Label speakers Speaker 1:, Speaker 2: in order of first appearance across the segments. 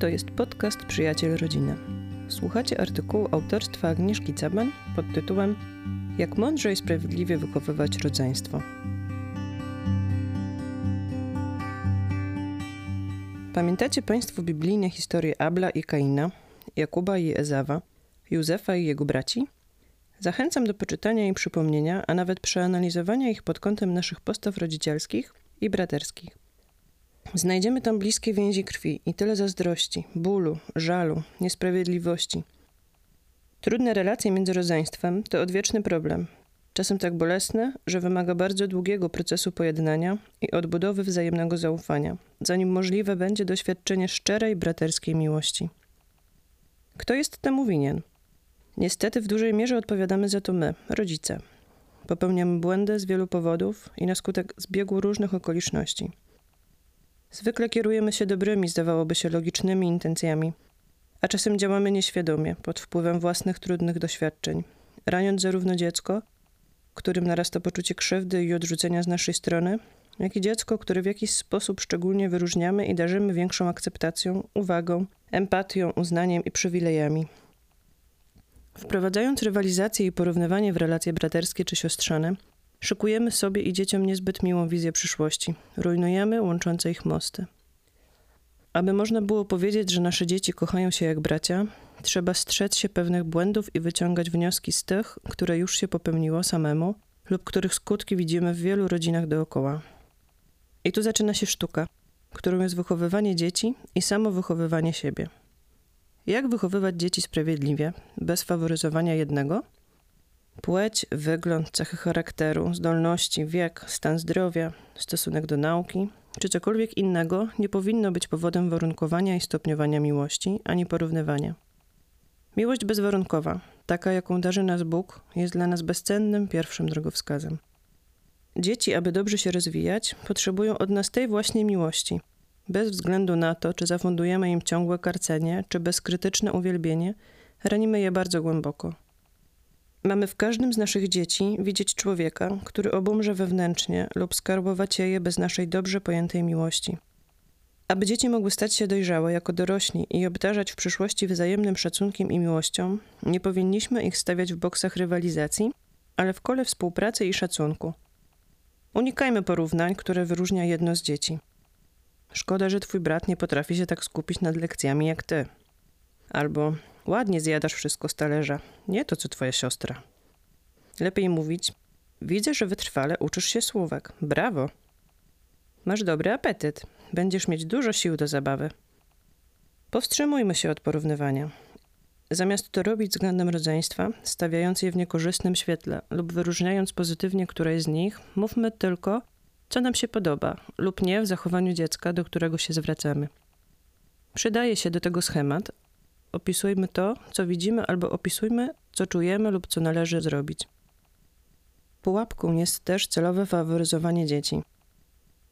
Speaker 1: To jest podcast Przyjaciel Rodziny. Słuchacie artykułu autorstwa Agnieszki Caban pod tytułem Jak mądrze i sprawiedliwie wychowywać rodzeństwo. Pamiętacie Państwo biblijne historie Abla i Kaina, Jakuba i Ezawa, Józefa i jego braci? Zachęcam do poczytania i przypomnienia, a nawet przeanalizowania ich pod kątem naszych postaw rodzicielskich i braterskich. Znajdziemy tam bliskie więzi krwi i tyle zazdrości, bólu, żalu, niesprawiedliwości. Trudne relacje między rodzeństwem to odwieczny problem. Czasem tak bolesne, że wymaga bardzo długiego procesu pojednania i odbudowy wzajemnego zaufania, zanim możliwe będzie doświadczenie szczerej braterskiej miłości. Kto jest temu winien? Niestety w dużej mierze odpowiadamy za to my, rodzice. Popełniamy błędy z wielu powodów i na skutek zbiegu różnych okoliczności. Zwykle kierujemy się dobrymi, zdawałoby się logicznymi intencjami, a czasem działamy nieświadomie, pod wpływem własnych trudnych doświadczeń, raniąc zarówno dziecko, którym narasta poczucie krzywdy i odrzucenia z naszej strony, jak i dziecko, które w jakiś sposób szczególnie wyróżniamy i darzymy większą akceptacją, uwagą, empatią, uznaniem i przywilejami. Wprowadzając rywalizację i porównywanie w relacje braterskie czy siostrzane, szykujemy sobie i dzieciom niezbyt miłą wizję przyszłości, rujnujemy łączące ich mosty. Aby można było powiedzieć, że nasze dzieci kochają się jak bracia, trzeba strzec się pewnych błędów i wyciągać wnioski z tych, które już się popełniło samemu lub których skutki widzimy w wielu rodzinach dookoła. I tu zaczyna się sztuka, którą jest wychowywanie dzieci i samo wychowywanie siebie. Jak wychowywać dzieci sprawiedliwie, bez faworyzowania jednego? Płeć, wygląd, cechy charakteru, zdolności, wiek, stan zdrowia, stosunek do nauki czy cokolwiek innego nie powinno być powodem warunkowania i stopniowania miłości ani porównywania. Miłość bezwarunkowa, taka jaką darzy nas Bóg, jest dla nas bezcennym pierwszym drogowskazem. Dzieci, aby dobrze się rozwijać, potrzebują od nas tej właśnie miłości, bez względu na to, czy zafundujemy im ciągłe karcenie, czy bezkrytyczne uwielbienie, ranimy je bardzo głęboko. Mamy w każdym z naszych dzieci widzieć człowieka, który obumrze wewnętrznie lub skarbowacieje bez naszej dobrze pojętej miłości. Aby dzieci mogły stać się dojrzałe jako dorośli i obdarzać w przyszłości wzajemnym szacunkiem i miłością, nie powinniśmy ich stawiać w boksach rywalizacji, ale w kole współpracy i szacunku. Unikajmy porównań, które wyróżnia jedno z dzieci. Szkoda, że twój brat nie potrafi się tak skupić nad lekcjami jak ty. Albo ładnie zjadasz wszystko z talerza, nie to co twoja siostra. Lepiej mówić: Widzę, że wytrwale uczysz się słówek. Brawo! Masz dobry apetyt. Będziesz mieć dużo sił do zabawy. Powstrzymujmy się od porównywania. Zamiast to robić względem rodzeństwa, stawiając je w niekorzystnym świetle lub wyróżniając pozytywnie któreś z nich, mówmy tylko, co nam się podoba lub nie w zachowaniu dziecka, do którego się zwracamy. Przydaje się do tego schemat. Opisujmy to, co widzimy, albo opisujmy, co czujemy lub co należy zrobić. Pułapką jest też celowe faworyzowanie dzieci.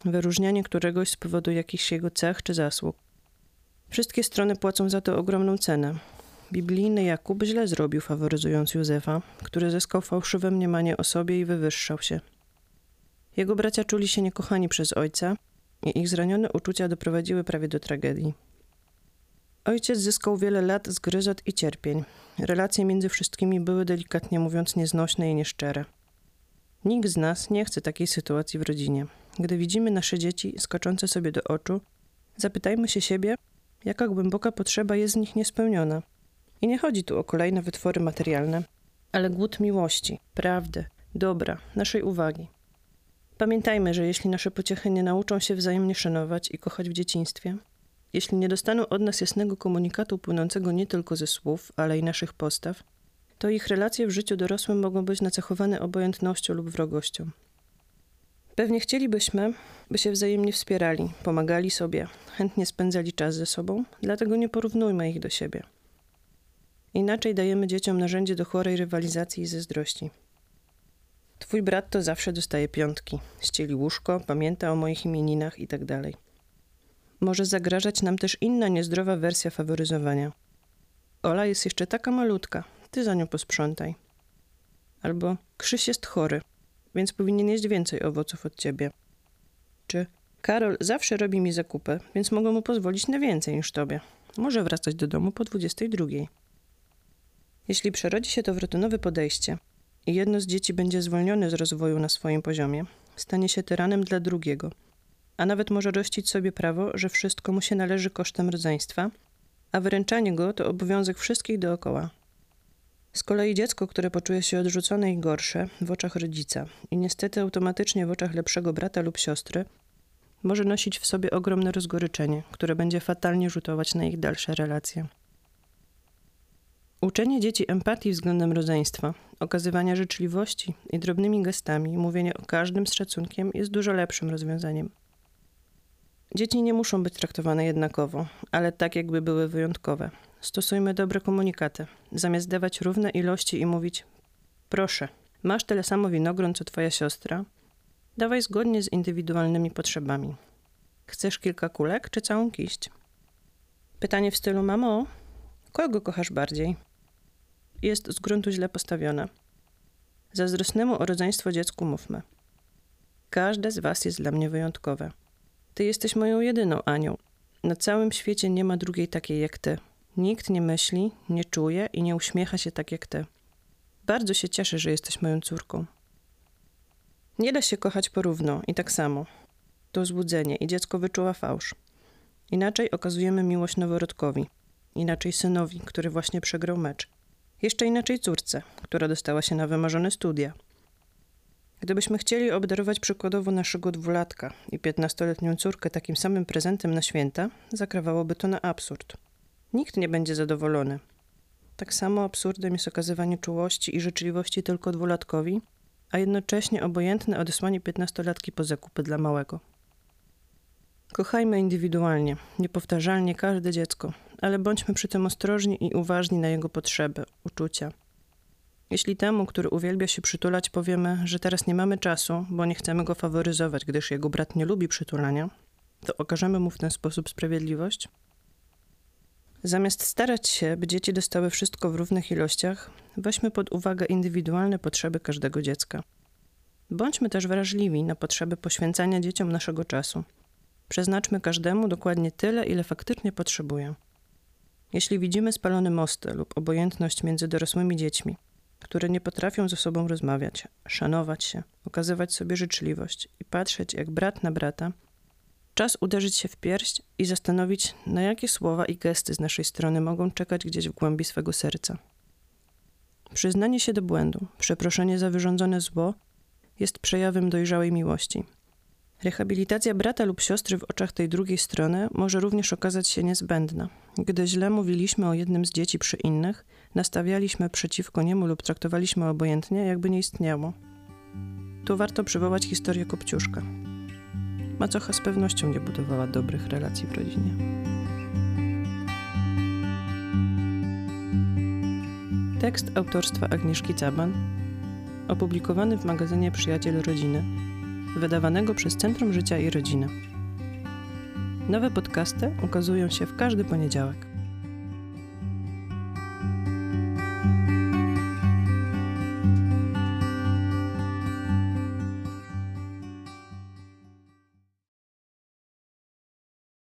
Speaker 1: Wyróżnianie któregoś z powodu jakichś jego cech czy zasług. Wszystkie strony płacą za to ogromną cenę. Biblijny Jakub źle zrobił, faworyzując Józefa, który zyskał fałszywe mniemanie o sobie i wywyższał się. Jego bracia czuli się niekochani przez ojca i ich zranione uczucia doprowadziły prawie do tragedii. Ojciec zyskał wiele lat zgryzot i cierpień. Relacje między wszystkimi były delikatnie mówiąc nieznośne i nieszczere. Nikt z nas nie chce takiej sytuacji w rodzinie. Gdy widzimy nasze dzieci skaczące sobie do oczu, zapytajmy się siebie, jaka głęboka potrzeba jest z nich niespełniona. I nie chodzi tu o kolejne wytwory materialne, ale głód miłości, prawdy, dobra, naszej uwagi. Pamiętajmy, że jeśli nasze pociechy nie nauczą się wzajemnie szanować i kochać w dzieciństwie, jeśli nie dostaną od nas jasnego komunikatu płynącego nie tylko ze słów, ale i naszych postaw, to ich relacje w życiu dorosłym mogą być nacechowane obojętnością lub wrogością. Pewnie chcielibyśmy, by się wzajemnie wspierali, pomagali sobie, chętnie spędzali czas ze sobą, dlatego nie porównujmy ich do siebie. Inaczej dajemy dzieciom narzędzie do chorej rywalizacji i zazdrości. Twój brat to zawsze dostaje piątki. Ścieli łóżko, pamięta o moich imieninach itd. Może zagrażać nam też inna niezdrowa wersja faworyzowania. Ola jest jeszcze taka malutka, ty za nią posprzątaj. Albo Krzyś jest chory, więc powinien jeść więcej owoców od ciebie. Czy Karol zawsze robi mi zakupy, więc mogę mu pozwolić na więcej niż tobie. może wracać do domu po 22. Jeśli przerodzi się to w rutynowe podejście i jedno z dzieci będzie zwolnione z rozwoju na swoim poziomie, stanie się tyranem dla drugiego, a nawet może rościć sobie prawo, że wszystko mu się należy kosztem rodzeństwa, a wyręczanie go to obowiązek wszystkich dookoła. Z kolei dziecko, które poczuje się odrzucone i gorsze w oczach rodzica i niestety automatycznie w oczach lepszego brata lub siostry, może nosić w sobie ogromne rozgoryczenie, które będzie fatalnie rzutować na ich dalsze relacje. Uczenie dzieci empatii względem rodzeństwa, okazywania życzliwości i drobnymi gestami, mówienie o każdym z szacunkiem jest dużo lepszym rozwiązaniem. Dzieci nie muszą być traktowane jednakowo, ale tak jakby były wyjątkowe. Stosujmy dobre komunikaty. Zamiast dawać równe ilości i mówić: Proszę, masz tyle samo winogron co twoja siostra, dawaj zgodnie z indywidualnymi potrzebami. Chcesz kilka kulek czy całą kiść? Pytanie w stylu: Mamo, kogo kochasz bardziej? Jest z gruntu źle postawione. Zazdrosnemu o rodzeństwo dziecku mówmy. Każde z was jest dla mnie wyjątkowe. Ty jesteś moją jedyną Anią. Na całym świecie nie ma drugiej takiej jak ty. Nikt nie myśli, nie czuje i nie uśmiecha się tak jak ty. Bardzo się cieszę, że jesteś moją córką. Nie da się kochać porówno i tak samo. To złudzenie i dziecko wyczuła fałsz. Inaczej okazujemy miłość noworodkowi, inaczej synowi, który właśnie przegrał mecz. Jeszcze inaczej córce, która dostała się na wymarzone studia. Gdybyśmy chcieli obdarować przykładowo naszego dwulatka i piętnastoletnią córkę takim samym prezentem na święta, zakrawałoby to na absurd. Nikt nie będzie zadowolony. Tak samo absurdem jest okazywanie czułości i życzliwości tylko dwulatkowi, a jednocześnie obojętne odesłanie piętnastolatki po zakupy dla małego. Kochajmy indywidualnie, niepowtarzalnie każde dziecko, ale bądźmy przy tym ostrożni i uważni na jego potrzeby, uczucia. Jeśli temu, który uwielbia się przytulać, powiemy, że teraz nie mamy czasu, bo nie chcemy go faworyzować, gdyż jego brat nie lubi przytulania, to okażemy mu w ten sposób sprawiedliwość? Zamiast starać się, by dzieci dostały wszystko w równych ilościach, weźmy pod uwagę indywidualne potrzeby każdego dziecka. Bądźmy też wrażliwi na potrzeby poświęcania dzieciom naszego czasu. Przeznaczmy każdemu dokładnie tyle, ile faktycznie potrzebuje. Jeśli widzimy spalone mosty lub obojętność między dorosłymi dziećmi, które nie potrafią ze sobą rozmawiać, szanować się, okazywać sobie życzliwość i patrzeć jak brat na brata, czas uderzyć się w pierś i zastanowić, na jakie słowa i gesty z naszej strony mogą czekać gdzieś w głębi swego serca. Przyznanie się do błędu, przeproszenie za wyrządzone zło jest przejawem dojrzałej miłości – Rehabilitacja brata lub siostry w oczach tej drugiej strony może również okazać się niezbędna. Gdy źle mówiliśmy o jednym z dzieci przy innych, nastawialiśmy przeciwko niemu lub traktowaliśmy obojętnie, jakby nie istniało. Tu warto przywołać historię Kopciuszka. Macocha z pewnością nie budowała dobrych relacji w rodzinie. Tekst autorstwa Agnieszki Caban, opublikowany w magazynie Przyjaciel Rodziny wydawanego przez Centrum Życia i Rodziny. Nowe podcasty ukazują się w każdy poniedziałek.